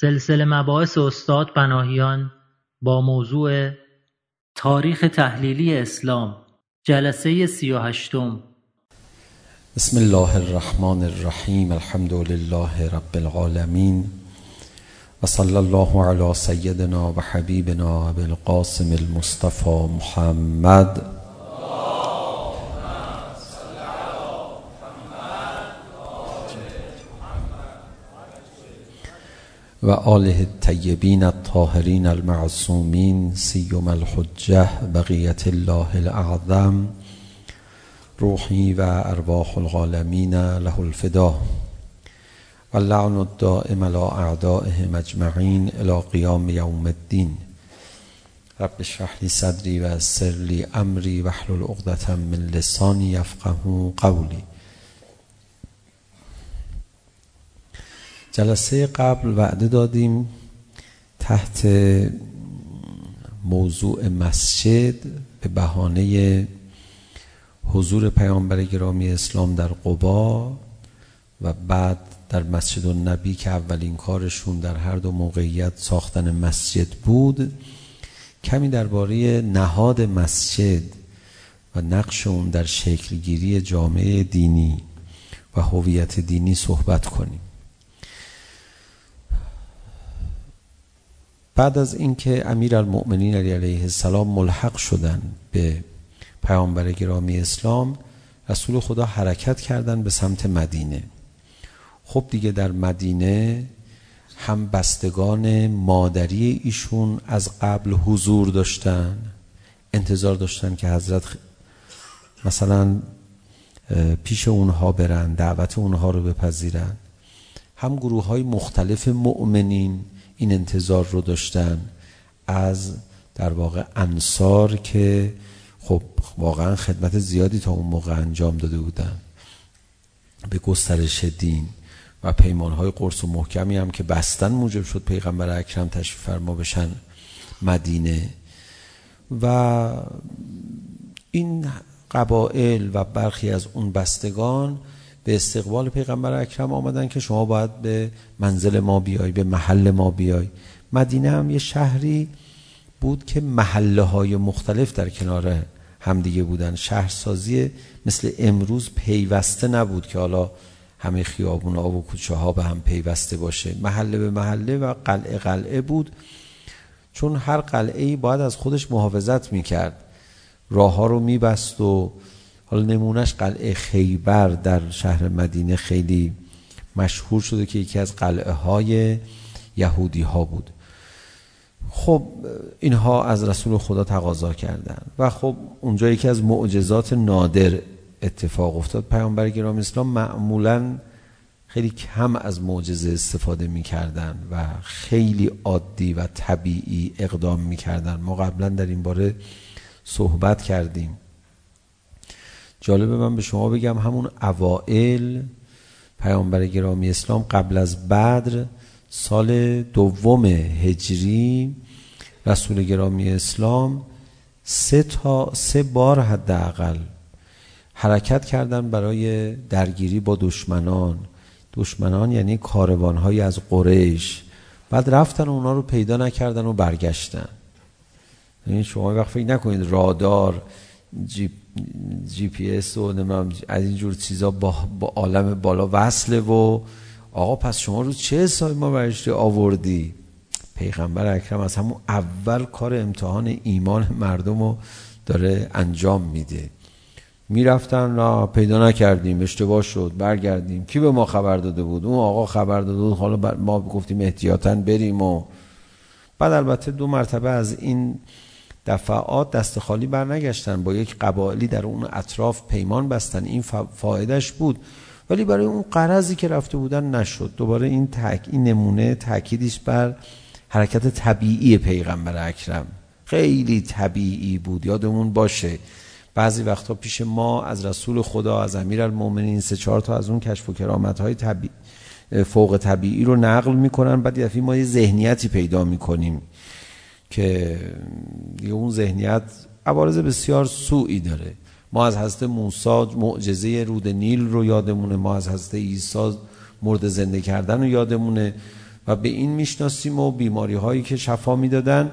سلسله مباحث استاد بناهیان با موضوع تاریخ تحلیلی اسلام جلسه 38 بسم الله الرحمن الرحیم الحمد لله رب العالمین وصلى الله على سيدنا وحبيبنا أبي القاسم المصطفى محمد. وآله الطيبين الطاهرين المعصومين سيما الحجة بقية الله الأعظم روحي وأرواح الغالمين له الفداء واللعن الدائم على أعدائهم مجمعين إلى قيام يوم الدين رب اشرح لي صدري ويسر لي أمري واحلل عقدة من لساني يفقه قولي جلسه قبل وعده دادیم تحت موضوع مسجد به بهانه حضور پیامبر گرامی اسلام در قبا و بعد در مسجد النبی که اولین کارشون در هر دو موقعیت ساختن مسجد بود کمی درباره نهاد مسجد و نقش اون در شکلگیری جامعه دینی و هویت دینی صحبت کنیم. بعد از اینکه امیرالمؤمنین علی علیه السلام ملحق شدن به پیامبر گرامی اسلام رسول خدا حرکت کردن به سمت مدینه خب دیگه در مدینه هم بستگان مادری ایشون از قبل حضور داشتن انتظار داشتن که حضرت مثلا پیش اونها برن دعوت اونها رو بپذیرن هم گروه های مختلف مؤمنین این انتظار رو داشتن از در واقع انصار که خب واقعا خدمت زیادی تا اون موقع انجام داده بودن. به گسترش دین و پیمانهای قرص و محکمی هم که بستن موجب شد پیغمبر اکرم تشریف فرما بشن مدینه. و این قبائل و برخی از اون بستگان به استقبال پیغمبر اکرم آمدن که شما باید به منزل ما بیای به محل ما بیای. مدینه هم یه شهری بود که محله های مختلف در کنار هم دیگه بودن. شهرسازی مثل امروز پیوسته نبود که حالا همه خیابون ها و کوچه ها به هم پیوسته باشه. محله به محله و قلعه قلعه بود. چون هر قلعه ای باید از خودش محافظت میکرد. راه ها رو میبست و حالا نمونهش قلعه خیبر در شهر مدینه خیلی مشهور شده که یکی از قلعه های یهودی ها بود خب اینها از رسول خدا تقاضا کردن و خب اونجا یکی از معجزات نادر اتفاق افتاد پیامبر گرام اسلام معمولا خیلی کم از معجزه استفاده می‌کردن و خیلی عادی و طبیعی اقدام می‌کردن ما قبلا در این باره صحبت کردیم جالبه من به شما بگم همون اوائل پیامبر گرامی اسلام قبل از بدر سال دوم هجری رسول گرامی اسلام سه تا سه بار حداقل حرکت کردن برای درگیری با دشمنان. دشمنان یعنی کاروانهایی از قریش. بعد رفتن و اونا رو پیدا نکردن و برگشتن. یعنی شما وقت فکر نکنید رادار جیپ جی پی اس و از این جور چیزا با, با عالم بالا وصله و آقا پس شما رو چه حسابی ما برش آوردی پیغمبر اکرم از همون اول کار امتحان ایمان مردم رو داره انجام میده میرفتن را پیدا نکردیم اشتباه شد برگردیم کی به ما خبر داده بود اون آقا خبر داده بود حالا ما گفتیم احتیاطاً بریم و بعد البته دو مرتبه از این دفعات دست خالی برنگشتن با یک قبائلی در اون اطراف پیمان بستن. این فایدهش بود. ولی برای اون قرضی که رفته بودن نشد. دوباره این تک این نمونه تاکیدش بر حرکت طبیعی پیغمبر اکرم. خیلی طبیعی بود. یادمون باشه. بعضی وقتا پیش ما از رسول خدا از امیرالمومنین سه چهار تا از اون کشف و کرامت های طبیعی فوق طبیعی رو نقل میکنن. بعد یه ما یه ذهنیتی پیدا میکنیم. که یه اون ذهنیت عوارض بسیار سوئی داره. ما از حضرت موسی معجزه رود نیل رو یادمونه ما از حضرت عیسی مرد زنده کردن رو یادمونه و به این میشناسیم و بیماری هایی که شفا میدادن.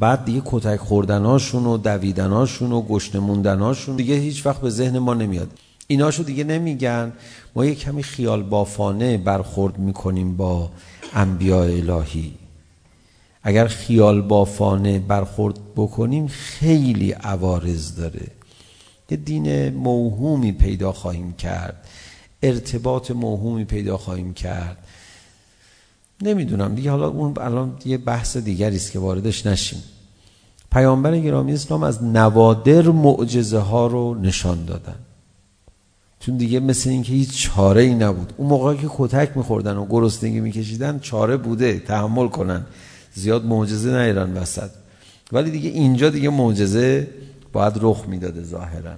بعد دیگه کتک خوردناشون و دویدناشون و گشنه موندناشون دیگه هیچ وقت به ذهن ما نمیاد. ایناشو دیگه نمیگن. ما یه کمی خیال بافانه برخورد میکنیم با انبیاء الهی. اگر خیال بافانه برخورد بکنیم خیلی عوارض داره یه دین موهومی پیدا خواهیم کرد ارتباط موهومی پیدا خواهیم کرد. نمیدونم دیگه حالا اون الان یه بحث دیگری است که واردش نشیم. پیامبر گرامی اسلام از نوادر معجزه ها رو نشان دادن. چون دیگه مثل اینکه هیچ چاره ای نبود. اون موقع که کتک میخوردن و گرسنگی میکشیدن چاره بوده تحمل کنن. زیاد معجزه نیران وسط. ولی دیگه اینجا دیگه معجزه باید رخ میداده ظاهرا.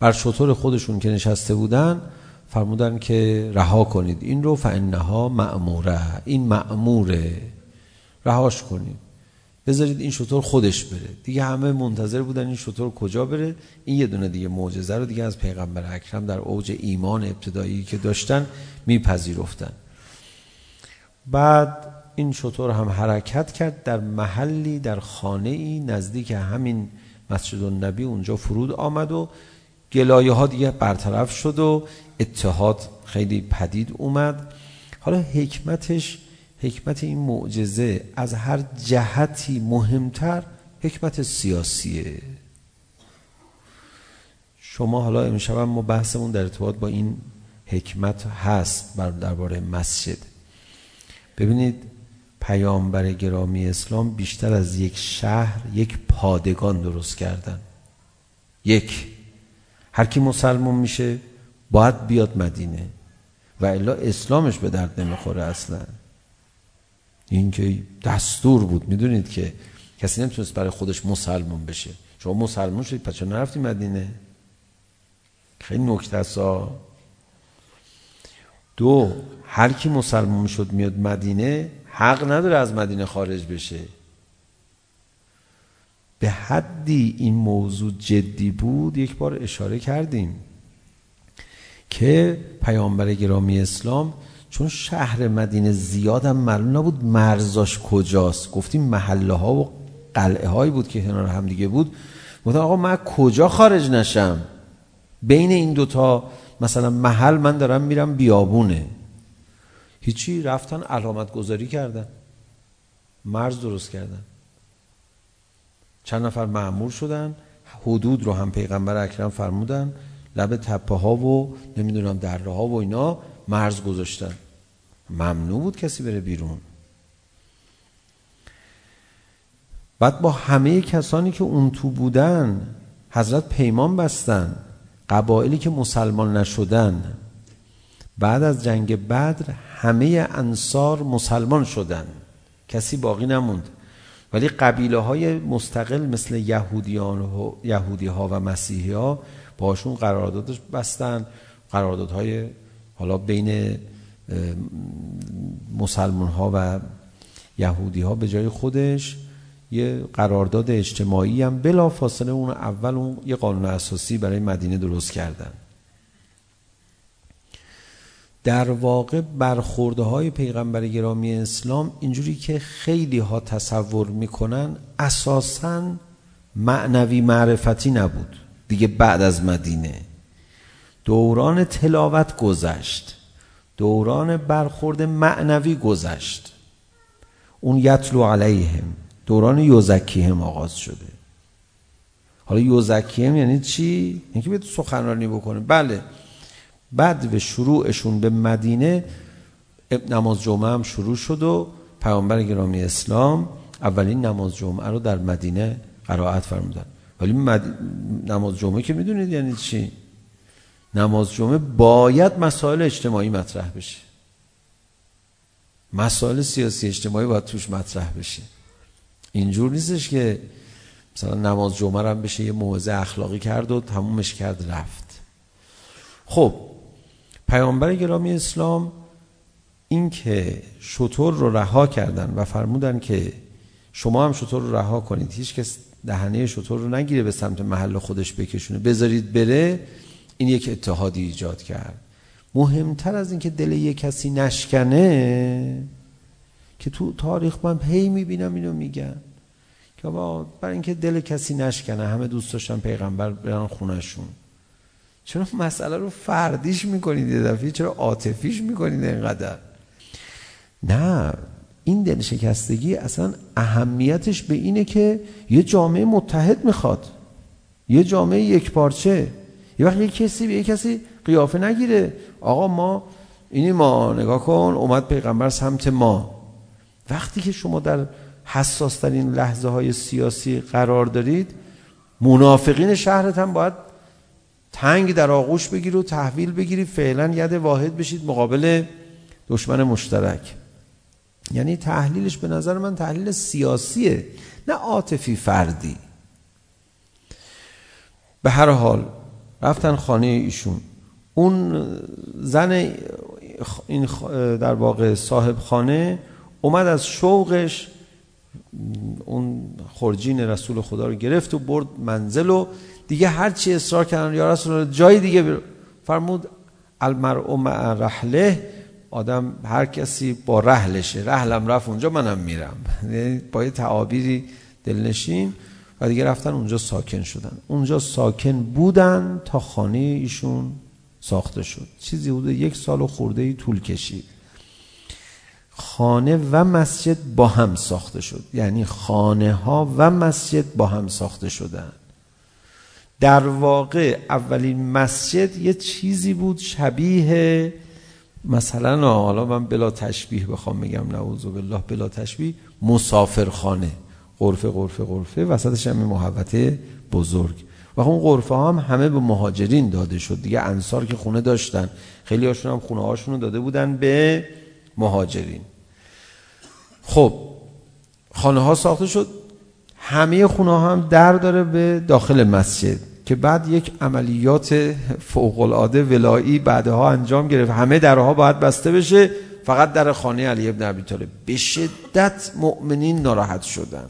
بر شطور خودشون که نشسته بودن فرمودن که رها کنید. این رو فانها مأموره. این مأموره. رهاش کنید. بذارید این شطور خودش بره. دیگه همه منتظر بودن این شطور کجا بره. این یه دونه دیگه معجزه رو دیگه از پیغمبر اکرم در اوج ایمان ابتدایی که داشتن میپذیرفتن. بعد این شطور هم حرکت کرد در محلی در خانه ای نزدیک همین مسجد النبی اونجا فرود آمد و گلایه ها دیگه برطرف شد و اتحاد خیلی پدید اومد. حالا حکمتش حکمت این معجزه از هر جهتی مهمتر حکمت سیاسیه. شما حالا امشب ما بحثمون در ارتباط با این حکمت هست بر درباره مسجد. ببینید پیامبر گرامی اسلام بیشتر از یک شهر یک پادگان درست کردن. یک. هر کی مسلمان میشه باید بیاد مدینه. و الا اسلامش به درد نمیخوره اصلا. این که دستور بود. میدونید که کسی نمیتونست برای خودش مسلمان بشه. شما مسلمان شدید پس چرا نرفتی مدینه؟ خیلی نکته است. دو. هر کی مسلمان شد میاد مدینه حق نداره از مدینه خارج بشه. به حدی این موضوع جدی بود یک بار اشاره کردیم که پیامبر گرامی اسلام چون شهر مدینه زیاد هم معلوم نبود مرزاش کجاست. گفتیم محله ها و قلعه هایی بود که کنار هم دیگه بود. گفتم آقا من کجا خارج نشم؟ بین این دوتا مثلا محل من دارم میرم بیابونه. هیچی رفتن علامت گذاری کردن. مرز درست کردن. چند نفر معمور شدن حدود رو هم پیغمبر اکرم فرمودن لب تپه ها و نمیدونم دره ها و اینا مرز گذاشتن. ممنوع بود کسی بره بیرون. بعد با همه کسانی که اون تو بودن حضرت پیمان بستن قبائلی که مسلمان نشدن. بعد از جنگ بدر همه انصار مسلمان شدن. کسی باقی نموند. ولی قبیله های مستقل مثل یهودیان و یهودی ها و مسیحی ها باشون قرارداد بستن. قراردادهای حالا بین مسلمان ها و یهودی ها به جای خودش یه قرارداد اجتماعی هم بلا فاصله اون اول اون یه قانون اساسی برای مدینه درست کردن. در واقع برخورده های پیغمبر گرامی اسلام اینجوری که خیلی ها تصور میکنن اساسا معنوی معرفتی نبود. دیگه بعد از مدینه. دوران تلاوت گذشت. دوران برخورد معنوی گذشت. اون یتلو علیهم. دوران یوزکیهم آغاز شده. حالا یوزکیهم یعنی چی؟ اینکه که بهت سخنرانی بکنه. بله. بعد به شروعشون به مدینه نماز جمعه هم شروع شد و پیامبر گرامی اسلام اولین نماز جمعه رو در مدینه قرائت فرمودن. ولی مد... نماز جمعه که میدونید یعنی چی؟ نماز جمعه باید مسائل اجتماعی مطرح بشه. مسائل سیاسی اجتماعی باید توش مطرح بشه. اینجور نیستش که مثلا نماز جمعه رو هم بشه یه موعظه اخلاقی کرد و تمومش کرد رفت. خب پیامبر گرامی اسلام این که شطور رو رها کردن و فرمودن که شما هم شطور رو رها کنید هیچ کس دهنه شطور رو نگیره به سمت محل خودش بکشونه بذارید بره این یک اتحادی ایجاد کرد مهمتر از این که دل یک کسی نشکنه که تو تاریخ من پی میبینم اینو میگن که با برای اینکه دل کسی نشکنه همه دوست داشتن پیغمبر برن خونهشون چرا مسئله رو فردیش میکنید یه دفعه چرا عاطفیش میکنید اینقدر؟ نه این دل شکستگی اصلا اهمیتش به اینه که یه جامعه متحد میخواد. یه جامعه یک پارچه. یه وقت یه کسی به یه کسی قیافه نگیره. آقا ما اینی ما نگاه کن اومد پیغمبر سمت ما. وقتی که شما در حساس ترین لحظه های سیاسی قرار دارید منافقین شهرت هم باید تنگ در آغوش بگیر و تحویل بگیری فعلا ید واحد بشید مقابل دشمن مشترک. یعنی تحلیلش به نظر من تحلیل سیاسیه نه عاطفی فردی. به هر حال رفتن خانه ایشون. اون زن این در واقع صاحب خانه اومد از شوقش اون خرجین رسول خدا رو گرفت و برد منزل و دیگه هر چی اصرار کردن یا رسول الله جای دیگه فرمود المرء مع رحله. آدم هر کسی با رحلشه. رحلم رفت اونجا منم میرم. با یه تعابیری دلنشین. و دیگه رفتن اونجا ساکن شدن. اونجا ساکن بودن تا خانه ایشون ساخته شد. چیزی حدود یک سال و خورده ای طول کشید. خانه و مسجد با هم ساخته شد. یعنی خانه ها و مسجد با هم ساخته شدن. در واقع اولین مسجد یه چیزی بود شبیه مثلا حالا من بلا تشبیه بخوام بگم نعوذ بالله بلا تشبیه مسافرخانه. غرفه غرفه غرفه وسطش هم محوطه بزرگ. و اون غرفه هم همه به مهاجرین داده شد. دیگه انصار که خونه داشتن. خیلی هاشون هم خونه هاشون رو داده بودن به مهاجرین. خب خانه ها ساخته شد. همه خونه ها هم در داره به داخل مسجد. که بعد یک عملیات فوق العاده ولایی بعدها انجام گرفت. همه درها باید بسته بشه. فقط در خانه علی ابن ابی طالب. به شدت مؤمنین ناراحت شدن.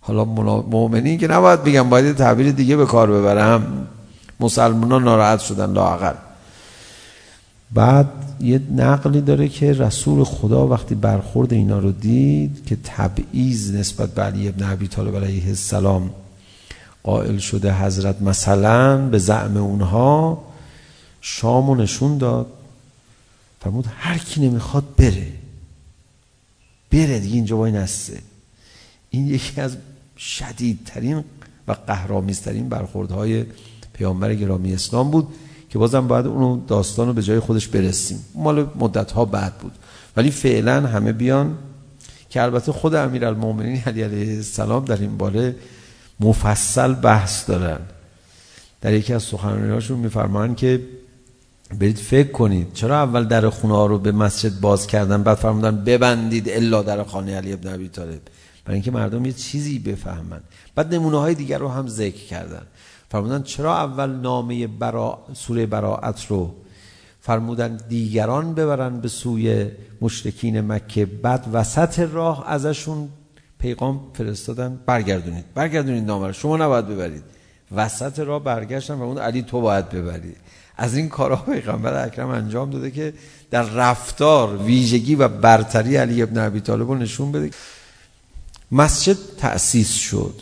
حالا مؤمنین که نباید بگم باید تعبیر دیگه به کار ببرم. مسلمانان ناراحت شدن لااقل. بعد یه نقلی داره که رسول خدا وقتی برخورد اینا رو دید که تبعیض نسبت به علی ابن ابی طالب علیه السلام قائل شده حضرت مثلا به زعم اونها شامو نشون داد. فرمود هر کی نمیخواد بره. بره دیگه اینجا وای نسته. این یکی از شدیدترین و قهرامیزترین برخوردهای پیامبر گرامی اسلام بود که بازم باید اون داستان رو به جای خودش برسیم. مال مدت ها بعد بود. ولی فعلا همه بیان که البته خود امیرالمومنین علی علیه السلام در این باره مفصل بحث دارن در یکی از سخنرانی‌هاشون می‌فرمان که برید فکر کنید چرا اول در خونه ها رو به مسجد باز کردن بعد فرمودن ببندید الا در خانه علی ابن ابی طالب برای اینکه مردم یه چیزی بفهمن بعد نمونه های دیگر رو هم ذکر کردن فرمودن چرا اول نامه برا سوره براعت رو فرمودن دیگران ببرن به سوی مشرکین مکه بعد وسط راه ازشون پیغام فرستادن برگردونید برگردونید نامه رو شما نباید ببرید وسط را برگشتن و اون علی تو باید ببرید از این کارها پیغمبر اکرم انجام داده که در رفتار ویژگی و برتری علی ابن ابی طالب رو نشون بده مسجد تأسیس شد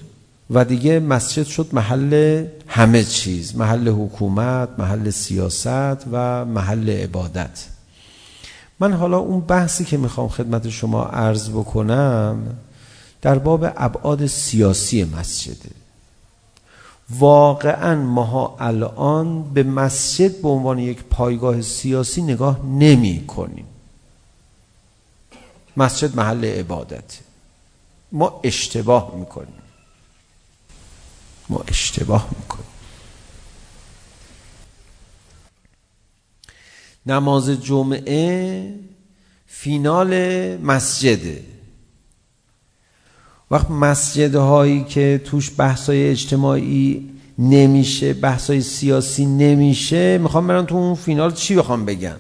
و دیگه مسجد شد محل همه چیز محل حکومت محل سیاست و محل عبادت من حالا اون بحثی که میخوام خدمت شما عرض بکنم در باب ابعاد سیاسی مسجده واقعا ماها الان به مسجد به عنوان یک پایگاه سیاسی نگاه نمی کنیم. مسجد محل عبادت. ما اشتباه میکنیم. ما اشتباه میکنیم. نماز جمعه فینال مسجده وقت مسجدهایی که توش بحثای اجتماعی نمیشه بحثای سیاسی نمیشه میخوام برن تو اون فینال چی بخوام بگن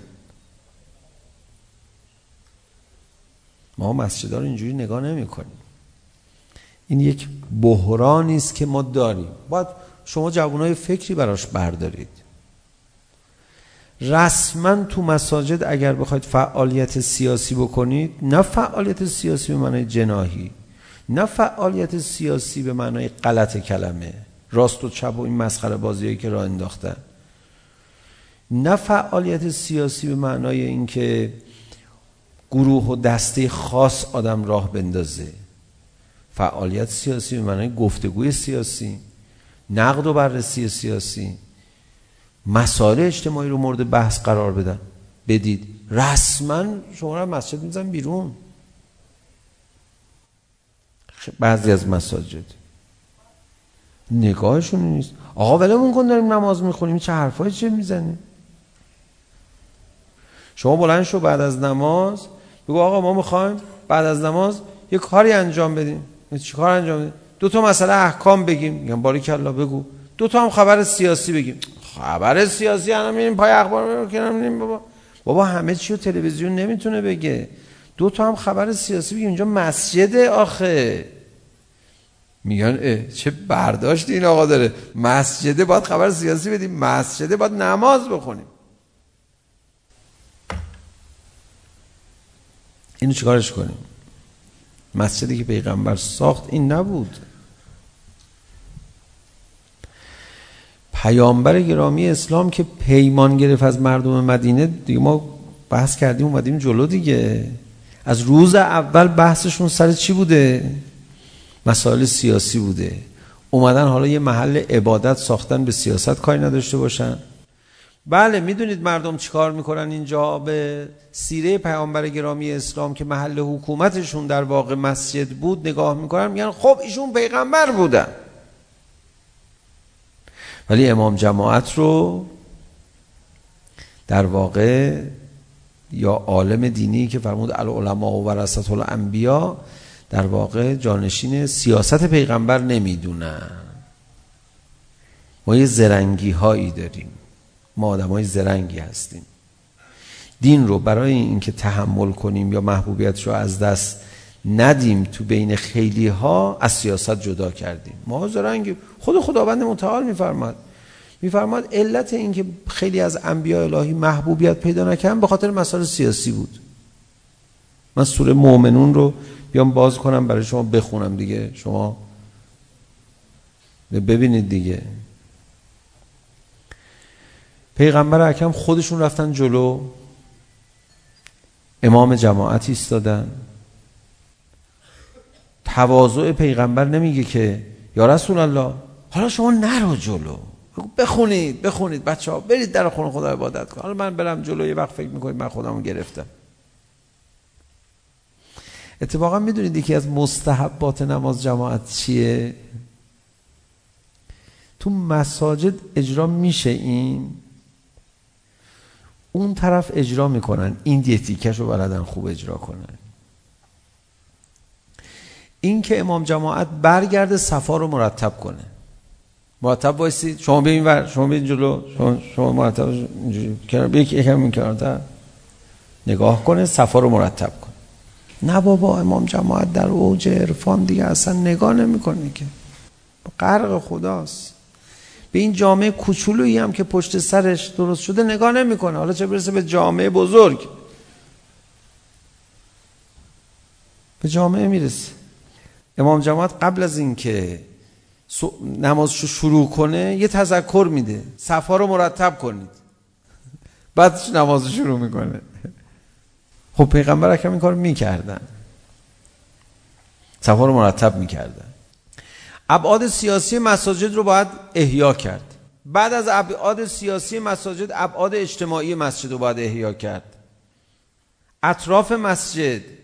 ما مسجدها رو اینجوری نگاه نمی کنیم این یک بحرانی است که ما داریم باید شما جوانای فکری براش بردارید رسما تو مساجد اگر بخواید فعالیت سیاسی بکنید نه فعالیت سیاسی به معنی جناحی نه فعالیت سیاسی به معنای غلط کلمه راست و چپ و این مسخره بازیایی که راه انداختن نه فعالیت سیاسی به معنای اینکه گروه و دسته خاص آدم راه بندازه فعالیت سیاسی به معنای گفتگوی سیاسی نقد و بررسی سیاسی مسائل اجتماعی رو مورد بحث قرار بدن بدید رسما شما را مسجد میزن بیرون بعضی از مساجد. نگاهشون نیست. آقا ولمون کن داریم نماز میخونیم چه حرفایی چه میزنیم؟ شما بلند شو بعد از نماز. بگو آقا ما میخوایم بعد از نماز یه کاری انجام بدیم. چی کار انجام بدیم؟ دو تا مسئله احکام بگیم. میگم بارک الله بگو. دو تا هم خبر سیاسی بگیم. خبر سیاسی الان میریم پای اخبار میریم بابا. بابا همه چی رو تلویزیون نمیتونه بگه. دو تا هم خبر سیاسی بگیم. اونجا مسجد آخه. میگن اه چه برداشت این آقا داره. مسجده باید خبر سیاسی بدیم. مسجده باید نماز بخونیم. اینو چیکارش کنیم؟ مسجدی که پیغمبر ساخت این نبود. پیامبر گرامی اسلام که پیمان گرفت از مردم مدینه دیگه ما بحث کردیم اومدیم جلو دیگه. از روز اول بحثشون سر چی بوده؟ مسائل سیاسی بوده. اومدن حالا یه محل عبادت ساختن به سیاست کاری نداشته باشن. بله میدونید مردم چیکار میکنن اینجا؟ به سیره پیامبر گرامی اسلام که محل حکومتشون در واقع مسجد بود نگاه میکنن میگن خب ایشون پیغمبر بودن. ولی امام جماعت رو در واقع یا عالم دینی که فرمود العلماء و ورثت الانبیا در واقع جانشین سیاست پیغمبر نمیدونن. ما یه زرنگی هایی داریم. ما آدم های زرنگی هستیم. دین رو برای اینکه تحمل کنیم یا محبوبیت رو از دست ندیم تو بین خیلی ها از سیاست جدا کردیم. ما زرنگی خود خداوند متعال میفرماد. میفرماد علت اینکه خیلی از انبیاء الهی محبوبیت پیدا نکردن به خاطر مسائل سیاسی بود. من سوره مؤمنون رو بیام باز کنم برای شما بخونم دیگه. شما ببینید دیگه. پیغمبر اکرم خودشون رفتن جلو. امام جماعت ایستادن. تواضع پیغمبر نمیگه که یا رسول الله حالا شما نرو جلو. بخونید بخونید بچه ها برید در خونه خدا عبادت کن حالا من برم جلو یه وقت فکر میکنید من خودمو گرفتم اتفاقا میدونید یکی از مستحبات نماز جماعت چیه تو مساجد اجرا میشه این اون طرف اجرا میکنن این دیتیکش رو بلدن خوب اجرا کنن این که امام جماعت برگرده صفا رو مرتب کنه مرتب بایستی شما به ور شما به جلو شما, شما مرتب اینجوری کرد یک یکم این کرده نگاه کنه صفا رو مرتب کن نه بابا امام جماعت در اوج عرفان دیگه اصلا نگاه نمیکنه که غرق خداست به این جامعه کوچولویی هم که پشت سرش درست شده نگاه نمیکنه حالا چه برسه به جامعه بزرگ به جامعه میرسه امام جماعت قبل از اینکه نماز رو شروع کنه یه تذکر میده صفا رو مرتب کنید بعدش نماز شروع میکنه خب پیغمبر اکرم این کار میکردن صفا رو مرتب میکردن ابعاد سیاسی مساجد رو باید احیا کرد بعد از ابعاد سیاسی مساجد ابعاد اجتماعی مسجد رو باید احیا کرد اطراف مسجد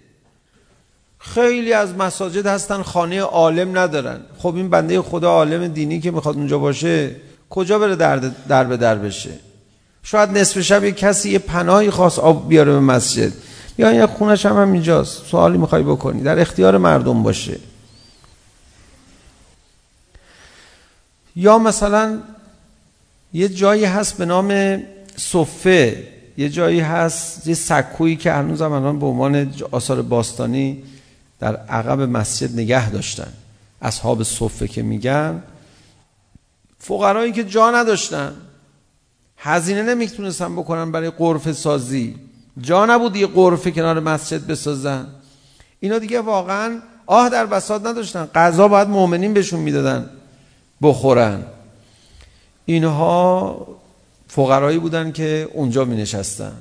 خیلی از مساجد هستن خانه عالم ندارن. خب این بنده خدا عالم دینی که میخواد اونجا باشه کجا بره در در به در بشه؟ شاید نصف شب یه کسی یه پناهی خاص آب بیاره به مسجد. یا یه خونش هم, هم اینجاست. سوالی میخوای بکنی. در اختیار مردم باشه. یا مثلا یه جایی هست به نام صفه. یه جایی هست یه سکویی که هنوز هم الان به عنوان آثار باستانی در عقب مسجد نگه داشتن. اصحاب صفه که میگن فقرایی که جا نداشتن. هزینه نمیتونستن بکنن برای قرفه سازی. جا نبود یه قرفه کنار مسجد بسازن. اینا دیگه واقعا آه در بساط نداشتن. قضا باید مؤمنین بهشون میدادن بخورن. اینها فقرایی بودن که اونجا می نشستن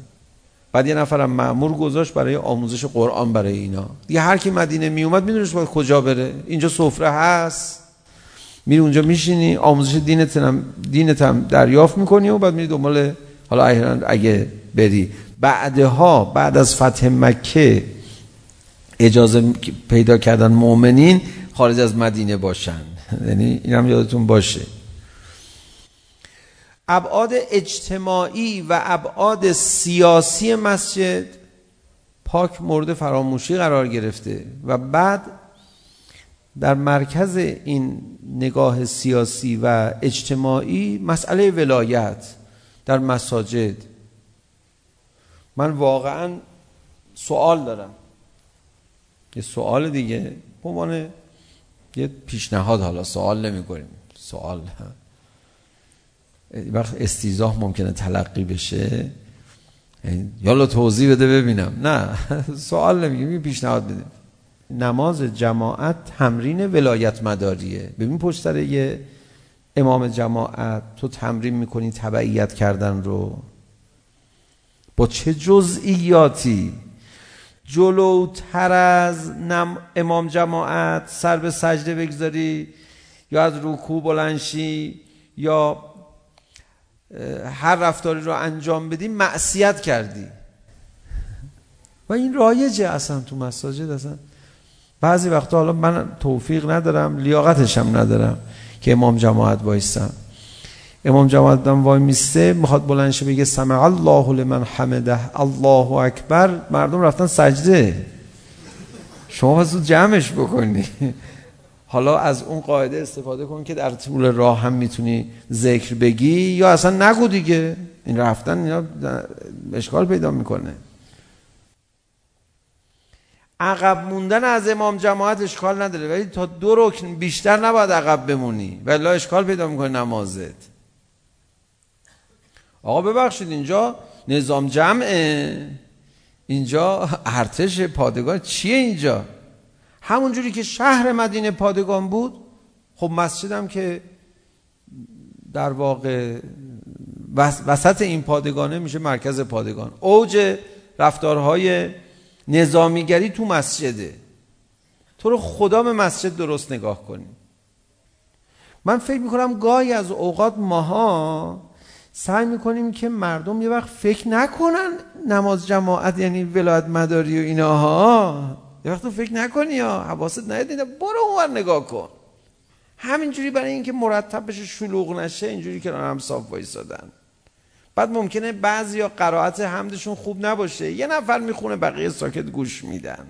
بعد یه نفرم مأمور گذاشت برای آموزش قرآن برای اینا. دیگه هر کی مدینه می اومد میدونست باید کجا بره. اینجا سفره هست. میری اونجا میشینی آموزش دینت هم دینت هم دریافت میکنی و بعد میری دنبال حالا اگه بری. بعدها بعد از فتح مکه اجازه پیدا کردن مؤمنین خارج از مدینه باشن. یعنی این هم یادتون باشه. ابعاد اجتماعی و ابعاد سیاسی مسجد پاک مورد فراموشی قرار گرفته و بعد در مرکز این نگاه سیاسی و اجتماعی مسئله ولایت در مساجد من واقعا سوال دارم یه سوال دیگه به عنوان یه پیشنهاد حالا سوال نمی کنیم سوال نه وقت استیزاه ممکنه تلقی بشه یالا توضیح بده ببینم نه سوال نمیگیم یه پیشنهاد بده نماز جماعت تمرین ولایت مداریه ببین پشت سر یه امام جماعت تو تمرین میکنی تبعیت کردن رو با چه جزئیاتی جلوتر از نم امام جماعت سر به سجده بگذاری یا از رکوع بلنشی یا هر رفتاری رو انجام بدی معصیت کردی و این رایجه اصلا تو مساجد اصلا بعضی وقتا حالا من توفیق ندارم لیاقتش هم ندارم که امام جماعت وایستم امام جماعت دم وای میسته میخواد بلند شه بگه سمع الله لمن حمده الله اکبر مردم رفتن سجده شما واسه جمعش بکنی حالا از اون قاعده استفاده کن که در طول راه هم میتونی ذکر بگی یا اصلا نگو دیگه. این رفتن اینا اشکال پیدا میکنه. عقب موندن از امام جماعت اشکال نداره ولی تا دو رکن بیشتر نباید عقب بمونی. ولی اشکال پیدا میکنه نمازت. آقا ببخشید اینجا نظام جمعه. اینجا ارتش پادگان چیه اینجا؟ همونجوری که شهر مدینه پادگان بود خب مسجدم که در واقع وسط این پادگانه میشه مرکز پادگان. اوج رفتارهای نظامیگری تو مسجده. تو رو خدا به مسجد درست نگاه کنی. من فکر میکنم گاهی از اوقات ماها سعی میکنیم که مردم یه وقت فکر نکنن نماز جماعت یعنی ولایت مداری و ایناها. یه وقت فکر نکنی یا حواست نیاد برو اونور نگاه کن همینجوری برای اینکه مرتب بشه شلوغ نشه اینجوری که هم صاف وایسادن بعد ممکنه بعضی یا قرائت حمدشون خوب نباشه یه نفر میخونه بقیه ساکت گوش میدن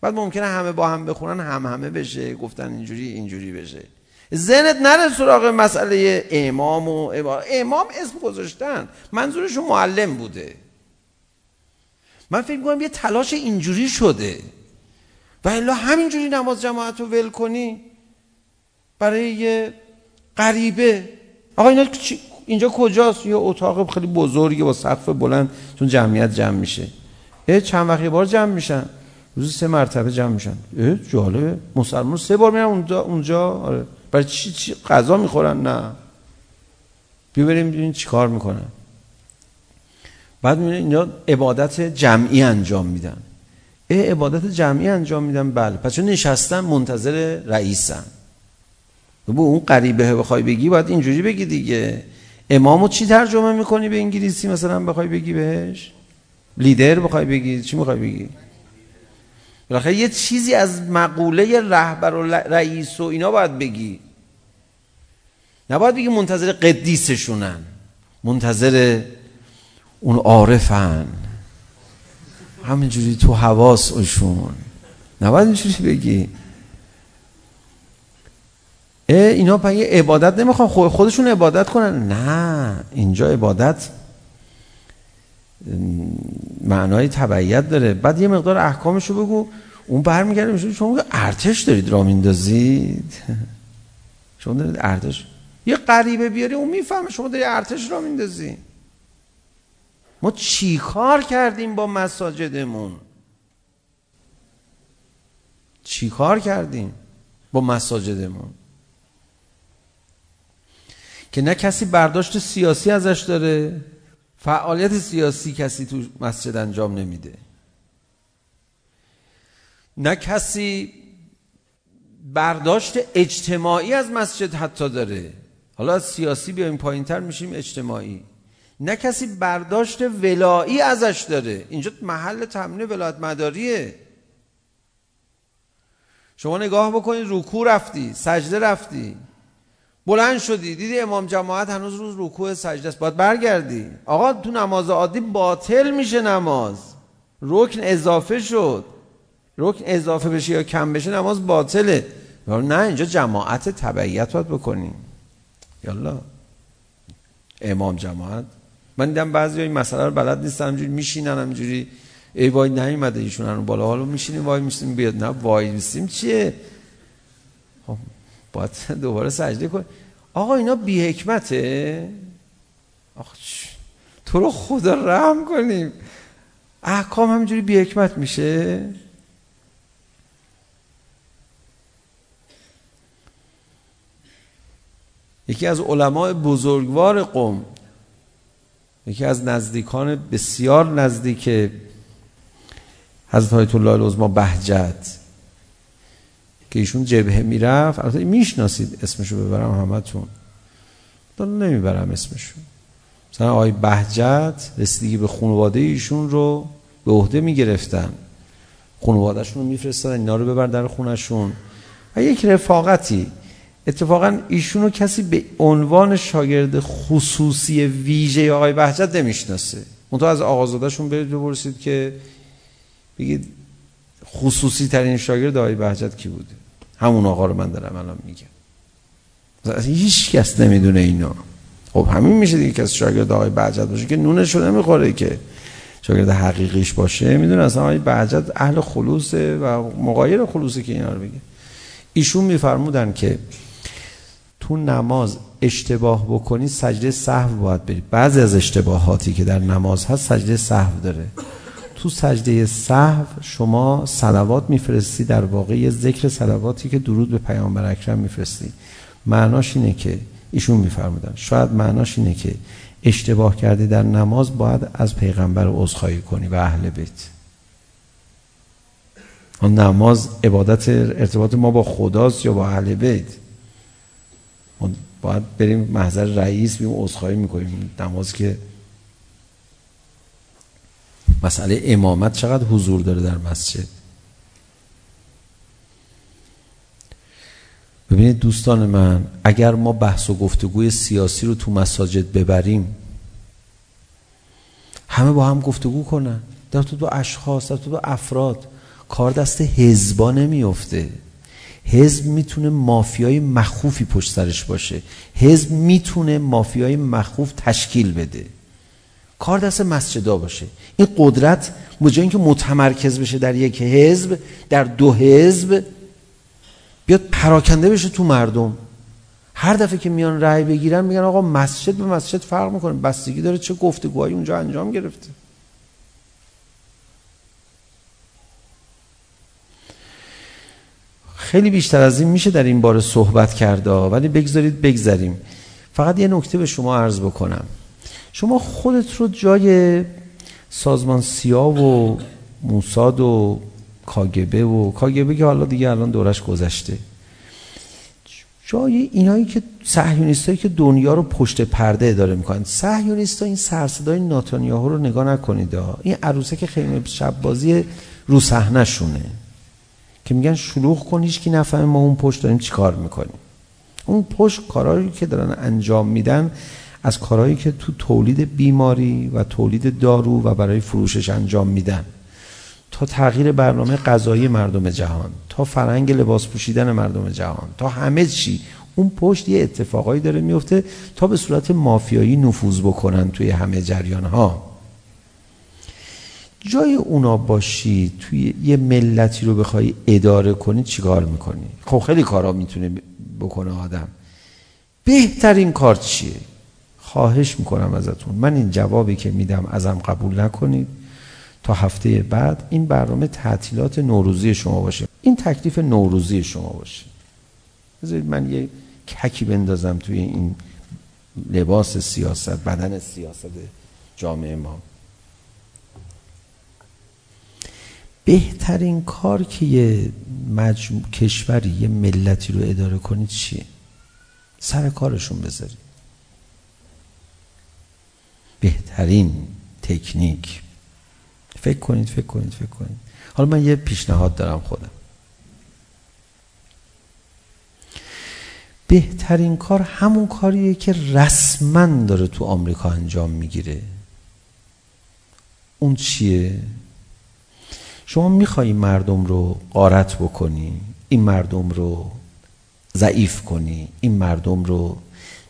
بعد ممکنه همه با هم بخونن هم همه بشه گفتن اینجوری اینجوری بشه ذهنت نره سراغ مسئله امام و امام امام اسم گذاشتن منظورشون معلم بوده من فکر می‌کنم یه تلاش اینجوری شده و الا همینجوری نماز جماعت رو ول کنی. برای یه غریبه. آقا اینا اینجا کجاست؟ یه اتاق خیلی بزرگی با سقف بلند چون جمعیت جمع میشه. اه چند وقت بار جمع میشن. روز سه مرتبه جمع میشن. اه جالبه. مسلمان سه بار میرن اونجا اونجا. آره. برای چی چی غذا میخورن؟ نه. بیا بریم ببینیم چیکار میکنن. بعد میبینید اینا عبادت جمعی انجام میدن. عبادت جمعی انجام میدم بله پس چون نشستم منتظر رئیسم بو اون قریبه بخوای بگی باید اینجوری بگی دیگه امامو چی ترجمه میکنی به انگلیسی مثلا بخوای بگی بهش لیدر بخوای بگی چی میخوای بگی بالاخره یه چیزی از مقوله رهبر و رئیس و اینا باید بگی نباید بگی منتظر قدیسشونن منتظر اون عارفن همینجوری تو حواس اشون نباید اینجوری بگی؟ اینا پا یه عبادت نمیخوان خودشون عبادت کنن. نه اینجا عبادت معنای تبعیت داره. بعد یه مقدار احکامشو بگو. اون برمیگرده میشه شما ارتش دارید را میندازید. شما دارید ارتش. یه قریبه بیاری اون میفهمه شما داری ارتش را میندازید ما چی کار کردیم با مساجدمون چی کار کردیم با مساجدمون که نه کسی برداشت سیاسی ازش داره فعالیت سیاسی کسی تو مسجد انجام نمیده نه کسی برداشت اجتماعی از مسجد حتی داره حالا از سیاسی بیایم پایینتر میشیم اجتماعی نه کسی برداشت ولایی ازش داره. اینجا محل تمنی ولایت مداریه. شما نگاه بکنید رکوع رفتی سجده رفتی. بلند شدی دیدی امام جماعت هنوز روز رکوع سجده است. باید برگردی. آقا تو نماز عادی باطل میشه نماز. رکن اضافه شد. رکن اضافه بشه یا کم بشه نماز باطله. نه اینجا جماعت تبعیت باید بکنیم. یالا. امام جماعت. من دیدم بعضی این مسئله رو بلد نیستن همجوری میشینن همجوری ای وای نیومده ایشون هنوز بالا. حالا میشینیم وای میشینیم بیاد. نه وای میشینیم چیه؟ خب باید دوباره سجده کن. آقا اینا بی حکمته آخ تو رو خدا رحم کنیم. احکام همجوری بی حکمت میشه؟ یکی از علمای بزرگوار قوم یکی از نزدیکان بسیار نزدیک حضرت آیت الله العظما بهجت که ایشون جبهه میرفت. البته میشناسید اسمشو ببرم همتون. تا نمیبرم اسمشو. مثلا آقای بهجت رسیدگی به خانواده ایشون رو به عهده میگرفتن. خانوادهشون رو میفرستادن اینا رو ببر در خونشون و یک رفاقتی اتفاقا ایشونو کسی به عنوان شاگرد خصوصی ویژه آقای بهجت نمیشناسه. اون تو از آقازادهشون برید بپرسید که بگید خصوصی ترین شاگرد آقای بهجت کی بوده؟ همون آقا رو من دارم الان میگم. هیچ کس نمیدونه اینا. خب همین میشه دیگه کسی شاگرد آقای بهجت باشه که نونش رو نمیخوره که شاگرد حقیقیش باشه. میدونه اصلا آقای بهجت اهل خلوصه و مقایر خلوصه که اینا رو بگه ایشون میفرمودن که تو نماز اشتباه بکنی سجده صحو باید بری. بعضی از اشتباهاتی که در نماز هست سجده صحو داره. تو سجده صحو شما صلوات میفرستی در واقع ذکر صلواتی که درود به پیامبر اکرم میفرستی. معناش اینه که ایشون میفرمودن. شاید معناش اینه که اشتباه کردی در نماز باید از پیغمبر عذرخواهی کنی و اهل بیت. اون نماز عبادت ارتباط ما با خداست یا با اهل بیت؟ ما باید بریم محضر رئیس بیم عذرخواهی میکنیم نماز که مسئله امامت چقدر حضور داره در مسجد ببینید دوستان من اگر ما بحث و گفتگوی سیاسی رو تو مساجد ببریم همه با هم گفتگو کنن در تو دو اشخاص در تو دو افراد کار دست حزبا نمیفته حزب میتونه مافیای مخوفی پشت سرش باشه. حزب میتونه مافیای مخوف تشکیل بده. کار دست مسجدا باشه. این قدرت بجای اینکه متمرکز بشه در یک حزب در دو حزب بیاد پراکنده بشه تو مردم. هر دفعه که میان رأی بگیرن میگن آقا مسجد به مسجد فرق میکنه. بستگی داره چه گفتگوهایی اونجا انجام گرفته. خیلی بیشتر از این میشه در این باره صحبت کرد ولی بگذارید بگذاریم فقط یه نکته به شما عرض بکنم. شما خودت رو جای سازمان سیا و موساد و کاگبه و کاگبه که حالا دیگه الان دورش گذشته. جای اینایی که صهیونیستایی که دنیا رو پشت پرده اداره میکنن. صهیونیستا این سرصدای ناتانیاهو رو نگاه نکنید این عروسه که خیمه شب بازی رو صحنه شونه که میگن شلوغ کن هیچ کی نفهمه ما اون پشت داریم چیکار میکنیم اون پشت کارهایی که دارن انجام میدن از کارهایی که تو تولید بیماری و تولید دارو و برای فروشش انجام میدن تا تغییر برنامه غذایی مردم جهان تا فرهنگ لباس پوشیدن مردم جهان تا همه چی اون پشت یه اتفاقایی داره میفته تا به صورت مافیایی نفوذ بکنن توی همه جریان ها جای اونا باشی توی یه ملتی رو بخوای اداره کنی چیکار میکنی؟ خب خیلی کارا میتونه بکنه آدم. بهترین کار چیه؟ خواهش میکنم ازتون. من این جوابی که میدم ازم قبول نکنید. تا هفته بعد این برنامه تعطیلات نوروزی شما باشه. این تکلیف نوروزی شما باشه. بذارید من یه ککی بندازم توی این لباس سیاست بدن سیاست جامعه ما. بهترین کار که یه مجموع کشوری یه ملتی رو اداره کنید چیه؟ سر کارشون بذارید. بهترین تکنیک. فکر کنید فکر کنید فکر کنید. حالا من یه پیشنهاد دارم خودم. بهترین کار همون کاریه که رسما داره تو آمریکا انجام میگیره. اون چیه؟ شما میخوای مردم رو قارت بکنی این مردم رو ضعیف کنی این مردم رو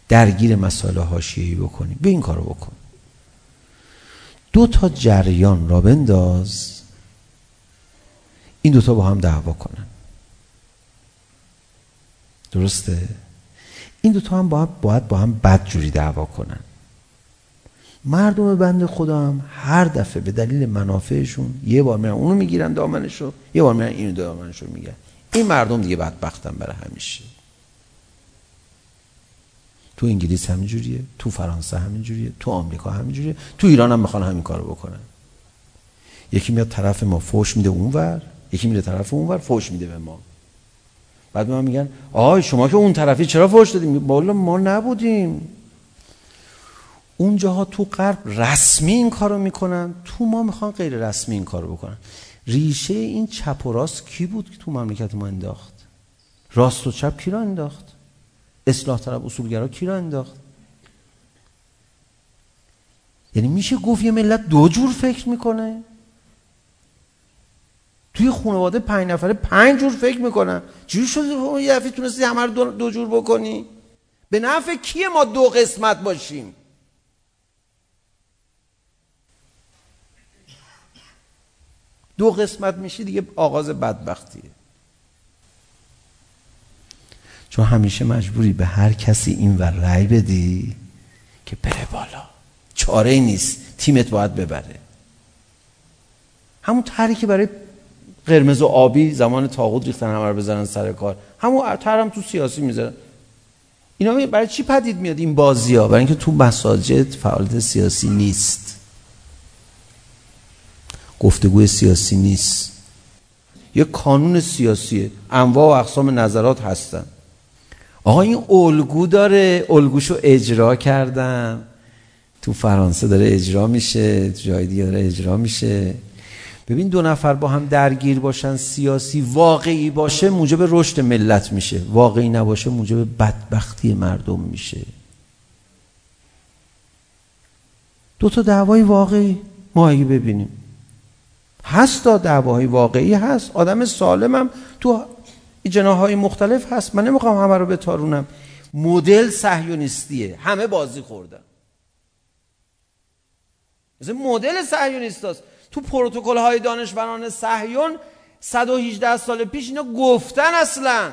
درگیر مسائل حاشیه‌ای بکنی به این کارو بکن. دو تا جریان را بنداز. این دو تا با هم دعوا کنن. درسته؟ این دو تا هم باید, باید با هم بدجوری دعوا کنن. مردم بند خدا هم هر دفعه به دلیل منافعشون یه بار میرن اونو میگیرن دامنشو یه بار میرن اینو دامنشو میگن میگیرن. این مردم دیگه بدبختن برای همیشه. تو انگلیس همین جوریه تو فرانسه همین جوریه تو آمریکا همین جوریه تو ایران هم میخوان همین کارو بکنن. یکی میاد طرف ما فوش میده اونور یکی میره طرف اونور فوش میده به ما. بعد ما میگن آهای شما که اون طرفی چرا فوش دادیم؟ بالا ما نبودیم. اونجاها تو غرب رسمی این کارو میکنن. تو ما میخوان غیر رسمی این کارو بکنن. ریشه این چپ و راست کی بود که تو مملکت ما انداخت؟ راست و چپ کی را انداخت؟ اصلاح طلب اصولگرا کی را انداخت؟ یعنی میشه گفت یه ملت دو جور فکر میکنه. توی خانواده پنج نفره پنج جور فکر میکنن. چجوری شده یه دفعه تونستی همه رو دو جور بکنی؟ به نفع کیه ما دو قسمت باشیم؟ دو قسمت میشه دیگه آغاز بدبختیه چون همیشه مجبوری به هر کسی این ور رأی بدی که بره بالا. چاره ای نیست. تیمت باید ببره. همون طرحی که برای قرمز و آبی زمان تاغوت ریختن همه رو بزنن سر کار. همون طرح هم تو سیاسی میزنن اینا برای چی پدید میاد این بازی ها برای اینکه تو مساجد فعالیت سیاسی نیست. گفتگوی سیاسی نیست. یه کانون سیاسی انواع و اقسام نظرات هستن. آقا این الگو داره الگوشو اجرا کردم تو فرانسه داره اجرا میشه تو جای دیگه داره اجرا میشه. ببین دو نفر با هم درگیر باشن سیاسی واقعی باشه موجب رشد ملت میشه. واقعی نباشه موجب بدبختی مردم میشه. دو تا دعوای واقعی. ما اگه ببینیم. هست تا دعواهای واقعی هست. آدم سالمم تو جناهای مختلف هست. من نمیخوام همه رو بتارونم. مدل صهیونیستیه همه بازی خوردن. از مدل صهیونیستاست تو پروتکل های دانشوران صهیون 118 سال پیش اینا گفتن اصلا.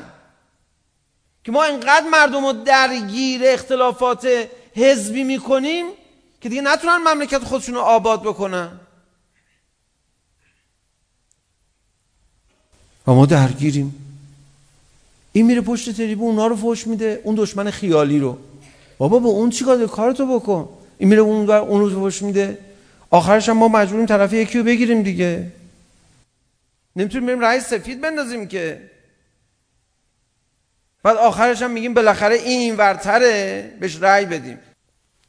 که ما اینقدر مردم رو درگیر اختلافات حزبی میکنیم که دیگه نتونن مملکت خودشون رو آباد بکنن. و ما درگیریم این میره پشت تریبون اونا رو فوش میده اون دشمن خیالی رو. بابا با اون چیکار کارتو بکن. این میره اون اون رو فوش میده. آخرش هم ما مجبوریم طرف یکی رو بگیریم دیگه. نمیتونیم بریم رئیس سفید بندازیم که. بعد آخرش هم میگیم بالاخره این ورتره بهش رأی بدیم.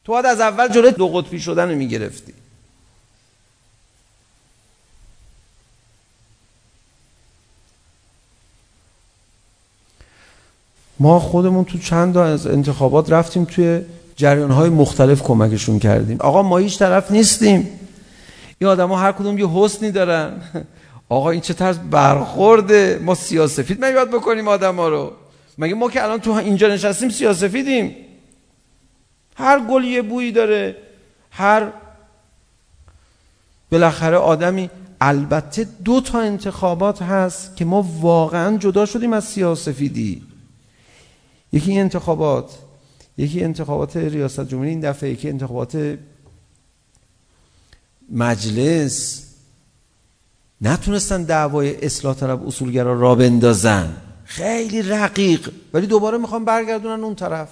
تو باید از اول جلوی دو قطبی شدن رو میگرفتی. ما خودمون تو چند تا از انتخابات رفتیم توی جریانهای مختلف کمکشون کردیم. آقا ما هیچ طرف نیستیم. این آدما هر کدوم یه حسنی دارن. آقا این چه طرز برخورده؟ ما سیاسفید. مگه باید بکنیم آدما رو. مگه ما که الان تو اینجا نشستیم سیاسفیدیم؟ هر گل یه بویی داره. هر بالاخره آدمی البته دو تا انتخابات هست که ما واقعا جدا شدیم از سیاسفیدی. یکی انتخابات یکی انتخابات ریاست جمهوری این دفعه یکی انتخابات مجلس نتونستن دعوای اصلاح طلب اصولگرا را بندازن خیلی رقیق ولی دوباره میخوان برگردونن اون طرف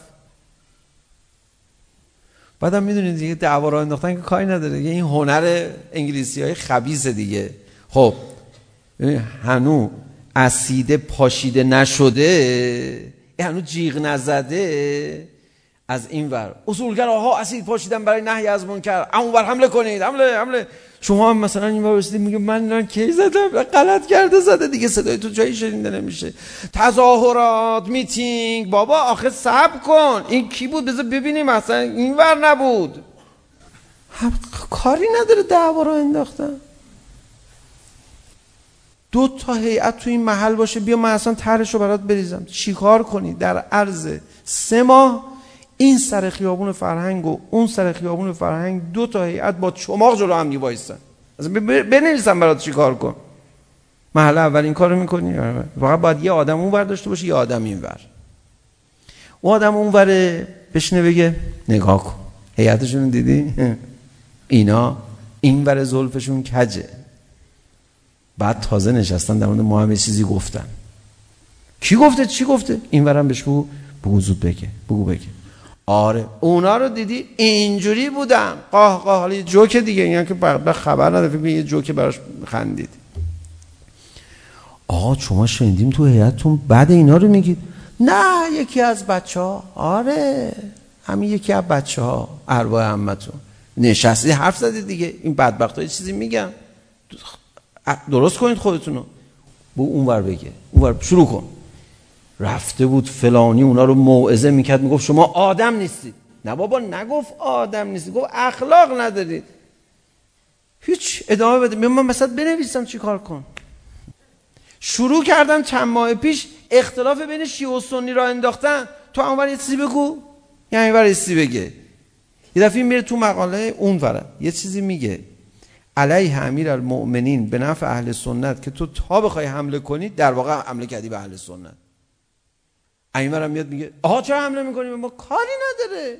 بعدم میدونید دیگه دعوا را انداختن که کاری نداره دیگه این هنر انگلیسی های خبیزه دیگه خب هنو اسیده پاشیده نشده هنو جیغ نزده از این ور اصولگراها اسید پاشیدن برای نهی از منکر اما بر حمله کنید حمله حمله شما هم مثلا این ور رسیدید میگه من نه کی زدم غلط کرده زده دیگه صدای تو جایی شنیده نمیشه تظاهرات میتینگ بابا آخه صبر کن این کی بود بذار ببینیم مثلا این ور نبود کاری نداره دعوا رو انداختن دو تا هیئت تو این محل باشه بیا من اصلا طرحشو برات بریزم. چیکار کنی؟ در عرض سه ماه این سر خیابون فرهنگ و اون سر خیابون فرهنگ دو تا هیئت با چماق جلو هم میوایسن اصلا بنویسم برات چیکار کن. محل اول این کارو میکنی؟ واقعا باید یه آدم اون ور داشته باشه یه آدم این ور. اون آدم اون ور بشنه بگه نگاه کن. هیئتشون دیدی؟ اینا این ور زلفشون کجه؟ بعد تازه نشستن در مورد ما هم چیزی گفتن. کی گفته؟ چی گفته؟ این ورم بهش بگو. بگو زود بگه. بگو بگه. آره. اونا رو دیدی؟ اینجوری بودن. قاه قاه. حالا یه جوک دیگه. اینا که به خبر نداره. فکر یه جوک براش خندید. آقا شما شنیدیم تو هیئتتون بعد اینا رو میگید. نه یکی از بچه ها آره. همین یکی از بچه ها ارواح عمتون نشستی حرف زدی دیگه. این بدبخت های چیزی میگن. درست کنید خودتون رو به اونور بگه اونور شروع کن رفته بود فلانی اونا رو موعظه میکرد میگفت شما آدم نیستید نه بابا نگفت آدم نیستید گفت اخلاق ندارید هیچ ادامه بده من مثلا بنویسم چیکار کن شروع کردن چند ماه پیش اختلاف بین شیعه و سنی را انداختن تو اونور یه چیزی بگو یعنی اونور یه چیزی بگه یه دفعه میره تو مقاله اونوره یه چیزی میگه علیه امیر المؤمنین به نفع اهل سنت که تو تا بخوای حمله کنی در واقع حمله کردی به اهل سنت. ایمر هم میاد میگه آها چرا حمله میکنی؟ ما کاری نداره.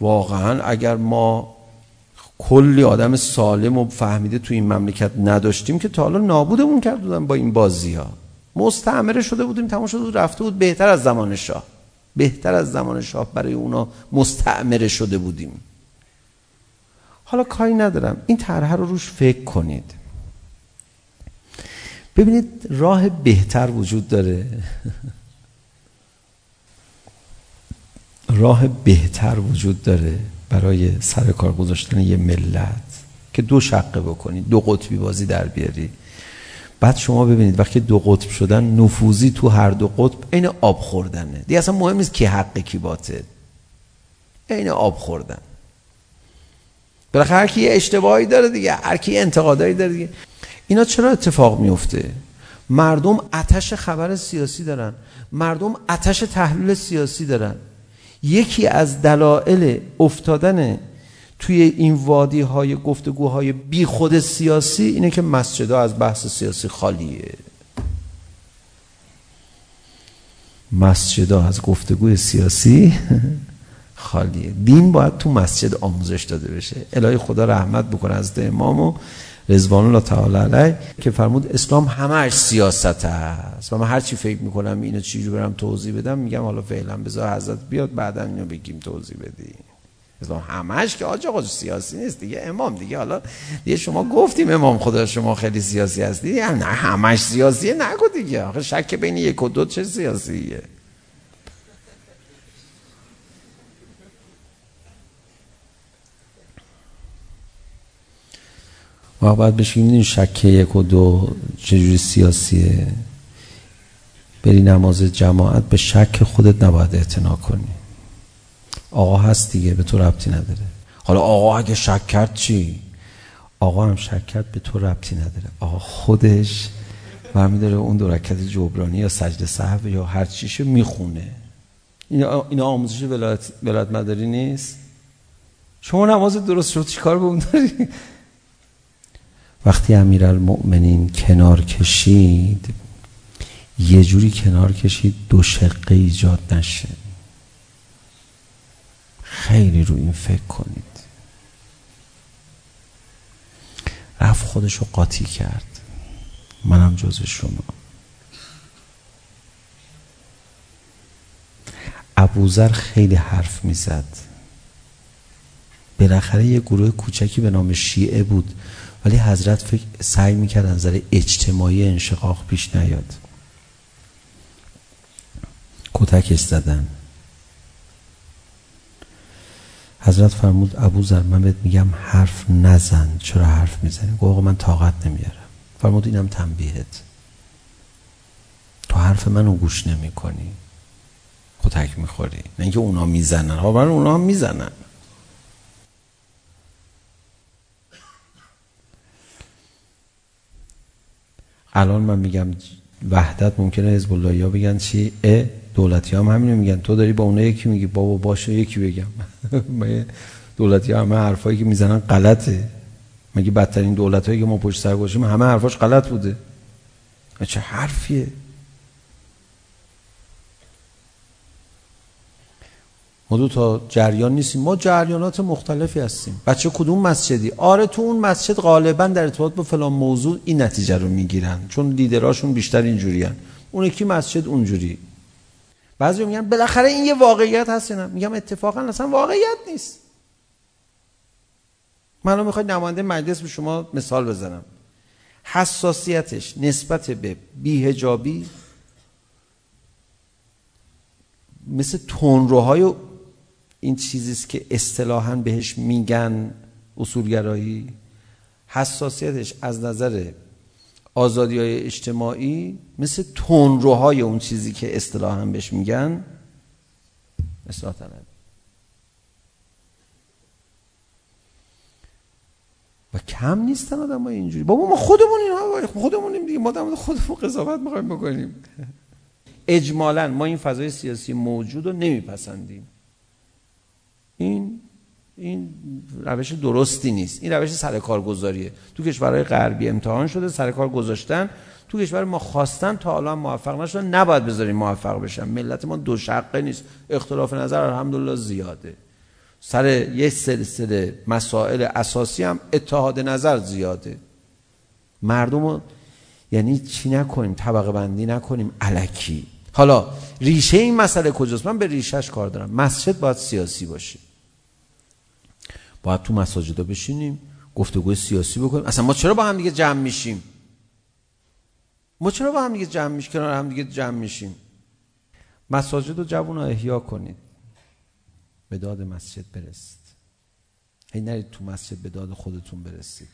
واقعا اگر ما کلی آدم سالم و فهمیده تو این مملکت نداشتیم که تا حالا نابودمون کرد بودن با این بازی ها مستعمره شده بودیم تمام شده بود رفته بود بهتر از زمان شاه. بهتر از زمان شاه برای اونا مستعمره شده بودیم. حالا کاری ندارم. این طرح رو روش فکر کنید. ببینید راه بهتر وجود داره. راه بهتر وجود داره برای سر کار گذاشتن یه ملت که دو شقه بکنید دو قطبی بازی در بیاری. بعد شما ببینید وقتی دو قطب شدن نفوذی تو هر دو قطب عین آب خوردنه. دیگه اصلا مهم نیست کی حق کی باطل. عین آب خوردن. بالاخره هر کی اشتباهی داره دیگه هر کی انتقادایی داره دیگه. اینا چرا اتفاق میفته؟ مردم آتش خبر سیاسی دارن. مردم آتش تحلیل سیاسی دارن. یکی از دلایل افتادن توی این وادی های گفتگوهای بی خود سیاسی اینه که مسجد ها از بحث سیاسی خالیه. مسجد ها از گفتگوی سیاسی خالیه. دین باید تو مسجد آموزش داده بشه. الهی خدا رحمت بکنه از ده امام رضوان الله تعالی علیه که فرمود اسلام همش سیاست است. و من هر چی فکر میکنم اینو چجوری برم توضیح بدم میگم حالا فعلا بذار حضرت بیاد بعدا اینو بگیم توضیح بدیم اسلام همش که آج آقا سیاسی نیست دیگه امام دیگه حالا دیگه شما گفتیم امام خدا شما خیلی سیاسی هستی دیگه نه همش سیاسیه نگو دیگه آخه شک بین یک و دو چه سیاسیه ما باید بشیم این شک یک و دو چجوری سیاسیه بری نماز جماعت به شک خودت نباید اعتنا کنی آقا هست دیگه به تو ربطی نداره حالا آقا اگه شک کرد چی آقا هم شک کرد به تو ربطی نداره آقا خودش برمیداره اون دو رکعت جبرانی یا سجده صحب یا هر چیشو میخونه اینا اینا آموزش ولایت ولایت مداری نیست شما نماز درست شد چیکار به اون داری وقتی امیرالمؤمنین کنار کشید یه جوری کنار کشید دو شقه ایجاد نشه خیلی رو این فکر کنید. رفت خودش رو قاطی کرد. منم جز شما. ابوذر خیلی حرف میزد. بالاخره یه گروه کوچکی به نام شیعه بود ولی حضرت فکر سعی میکرد از نظر اجتماعی انشقاق پیش نیاد. کتکش زدن حضرت فرمود ابو ذر من بهت میگم حرف نزن چرا حرف میزنی گفت آقا من طاقت نمیارم فرمود اینم تنبیهت تو حرف منو گوش نمیکنی کتک میخوری نه اینکه اونا میزنن ها برای اونا هم میزنن الان من میگم وحدت ممکنه حزب الله بگن چی ا دولتی هم همینو میگن تو داری با اون یکی میگی بابا باشه یکی بگم دولتی همه حرفایی که میزنن غلطه مگه بدترین دولت هایی که ما پشت سر گذاشیم همه حرفاش غلط بوده چه حرفیه ما دو تا جریان نیستیم ما جریانات مختلفی هستیم بچه کدوم مسجدی آره تو اون مسجد غالبا در ارتباط با فلان موضوع این نتیجه رو میگیرن چون لیدراشون بیشتر اینجوریان اون یکی مسجد اونجوری بعضی میگن بالاخره این یه واقعیت هست نه میگم اتفاقا اصلا واقعیت نیست. منو میخواد نماینده مجلس به شما مثال بزنم. حساسیتش نسبت به بیهجابی مثل تونروهای این چیزیست که اصطلاحا بهش میگن اصولگرایی. حساسیتش از نظر آزادی های اجتماعی مثل تونروهای اون چیزی که اصطلاحا بهش میگن. اصلاح طلب و کم نیستن آدم های اینجوری. بابا ما خودمون این خودمونیم دیگه. ما در خودمون قضاوت میخوایم بکنیم. اجمالا ما این فضای سیاسی موجود رو نمیپسندیم. این این روش درستی نیست. این روش سرکارگذاریه تو کشورهای غربی امتحان شده سرکار گذاشتن. تو کشور ما خواستن تا حالا موفق نشدن نباید بذاریم موفق بشن. ملت ما دو شقه نیست. اختلاف نظر الحمدلله زیاده. سر یک سلسله مسائل اساسی هم اتحاد نظر زیاده. مردم رو یعنی چی نکنیم؟ طبقه بندی نکنیم؟ الکی حالا ریشه این مسئله کجاست؟ من به ریشهش کار دارم. مسجد باید سیاسی باشه. باید تو مساجدا بشینیم گفتگوی سیاسی بکنیم. اصلا ما چرا با هم دیگه جمع میشیم؟ ما چرا با هم دیگه جمع میشیم کنار هم دیگه جمع میشیم؟ مساجد و جوان احیا کنید. به داد مسجد برسید. هی نرید تو مسجد به داد خودتون برسید.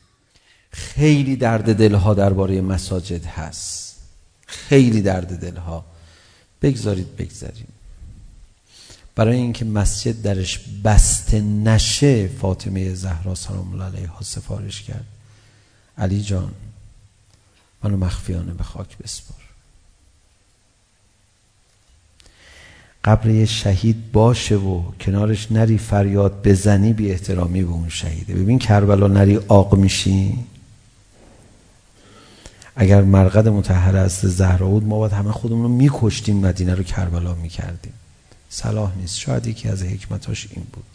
خیلی درد دلها درباره مساجد هست. خیلی درد دلها. بگذارید بگذاریم. برای اینکه مسجد درش بسته نشه فاطمه زهرا سلام الله علیها سفارش کرد علی جان منو مخفیانه به خاک بسپار قبر شهید باشه و کنارش نری فریاد بزنی بی احترامی به اون شهیده ببین کربلا نری آق میشی اگر مرقد متحر از زهرا بود ما باید همه خودمون رو میکشتیم مدینه رو کربلا میکردیم صلاح نیست شاید یکی از حکمتاش این بود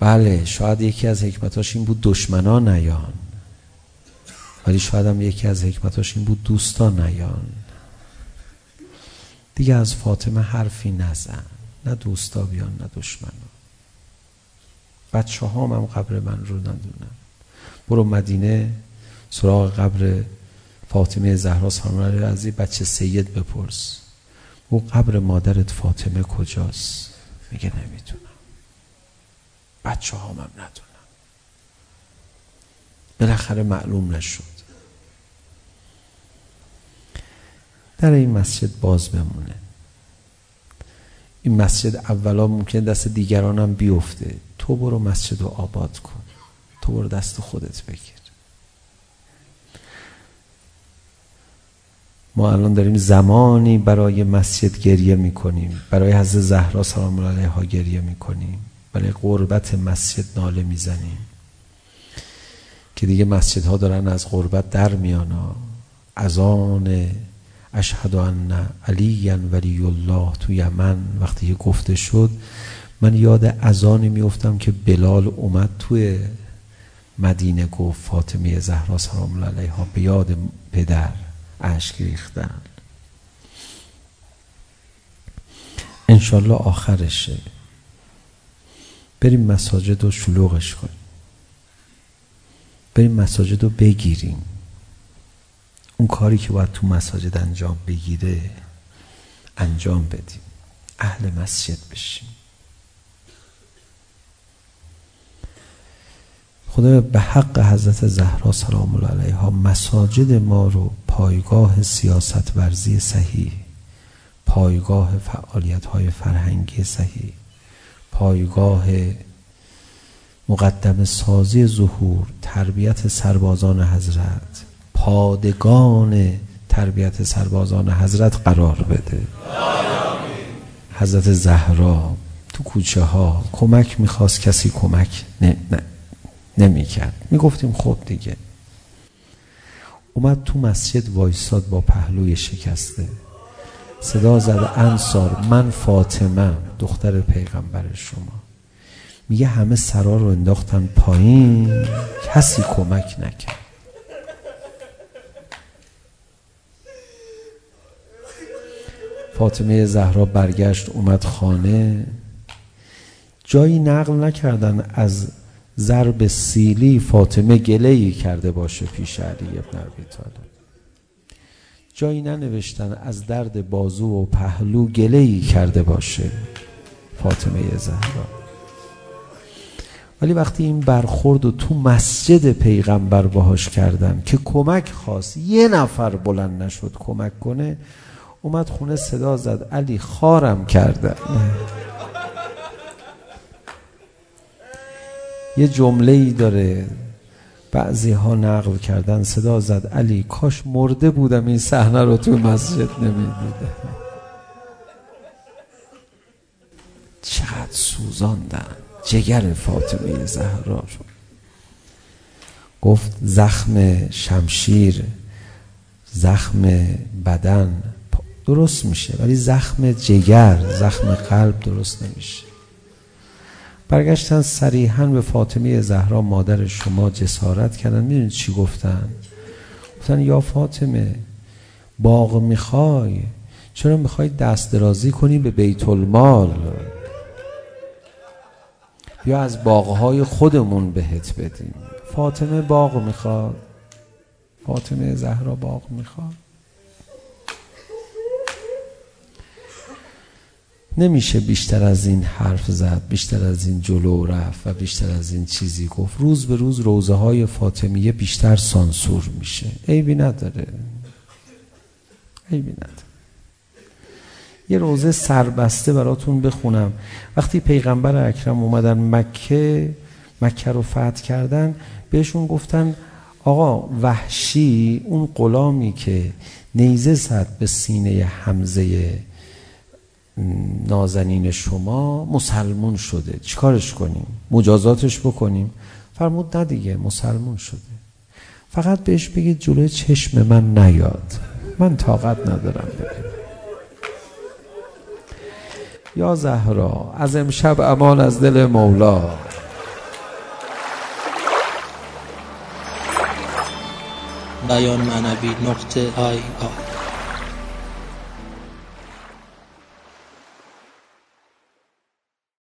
بله شاید یکی از حکمتاش این بود دشمنان نیان ولی شاید هم یکی از حکمتاش این بود دوستان نیان دیگه از فاطمه حرفی نزن نه دوستا بیان نه دشمنا بچه ها هم قبر من رو ندونن برو مدینه سراغ قبر فاطمه زهرا سامرای عزیز بچه سید بپرس او قبر مادرت فاطمه کجاست میگه نمیتونم بچه هم ندونم بالاخره معلوم نشد در این مسجد باز بمونه این مسجد اولا ممکن دست دیگرانم بیفته تو برو مسجد رو آباد کن تو برو دست خودت بگیر ما الان داریم زمانی برای مسجد گریه میکنیم. برای حضرت زهرا سلام الله علیها گریه میکنیم. برای قربت مسجد ناله میزنیم. که دیگه مسجد ها دارن از قربت در میانا از آن اشهد ان علی ولی الله توی من وقتی که گفته شد من یاد اذانی میافتم که بلال اومد توی مدینه گفت فاطمه زهرا سلام الله علیها به یاد پدر. اشک ریختن انشالله آخرشه بریم مساجد رو شلوغش کنیم بریم مساجد رو بگیریم اون کاری که باید تو مساجد انجام بگیره انجام بدیم اهل مسجد بشیم خدا به حق حضرت زهرا سلام الله علیها مساجد ما رو پایگاه سیاست ورزی صحیح پایگاه فعالیت های فرهنگی صحیح پایگاه مقدم سازی ظهور تربیت سربازان حضرت پادگان تربیت سربازان حضرت قرار بده. حضرت زهرا تو کوچه ها کمک میخواست کسی کمک نه نه. نمی کرد می گفتیم خب دیگه. اومد تو مسجد وایساد با پهلوی شکسته. صدا زد انصار من فاطمه دختر پیغمبر شما. میگه همه سرا رو انداختن پایین. کسی کمک نکرد. فاطمه زهرا برگشت اومد خانه. جایی نقل نکردن از ضرب سیلی فاطمه گلهی کرده باشه پیش علی ابن ابی طالب. جایی ننوشتن از درد بازو و پهلو گلهی کرده باشه فاطمه زهرا. ولی وقتی این برخورد و تو مسجد پیغمبر باهاش کردن که کمک خواست یه نفر بلند نشد کمک کنه اومد خونه صدا زد علی خارم کردن یه جمله ای داره. بعضی ها نقل کردن صدا زد. علی کاش مرده بودم این صحنه رو تو مسجد نمیدیدم. چقدر سوزاندن. جگر فاطمه زهرا رو. گفت زخم شمشیر زخم بدن. درست میشه ولی زخم جگر زخم قلب درست نمیشه. برگشتن صریحا به فاطمه زهرا مادر شما جسارت کردن میدونید چی گفتن گفتن یا فاطمه باغ میخوای چرا میخوای دست درازی کنی به بیت المال یا از باغهای خودمون بهت بدیم فاطمه باغ میخواد فاطمه زهرا باغ میخواد نمیشه بیشتر از این حرف زد بیشتر از این جلو رفت و بیشتر از این چیزی گفت. روز به روز روزه های فاطمیه بیشتر سانسور میشه. عیبی نداره. عیبی نداره. یه روزه سربسته براتون بخونم. وقتی پیغمبر اکرم اومدن مکه مکه رو فتح کردن بهشون گفتن آقا وحشی اون غلامی که نیزه زد به سینه حمزه نازنین شما مسلمون شده. چیکارش کنیم؟ مجازاتش بکنیم؟ فرمود نه دیگه مسلمون شده. فقط بهش بگید جلوی چشم من نیاد. من طاقت ندارم ببینم. یا زهرا از امشب امان از دل مولا. بیان معنوی نقطه آی آی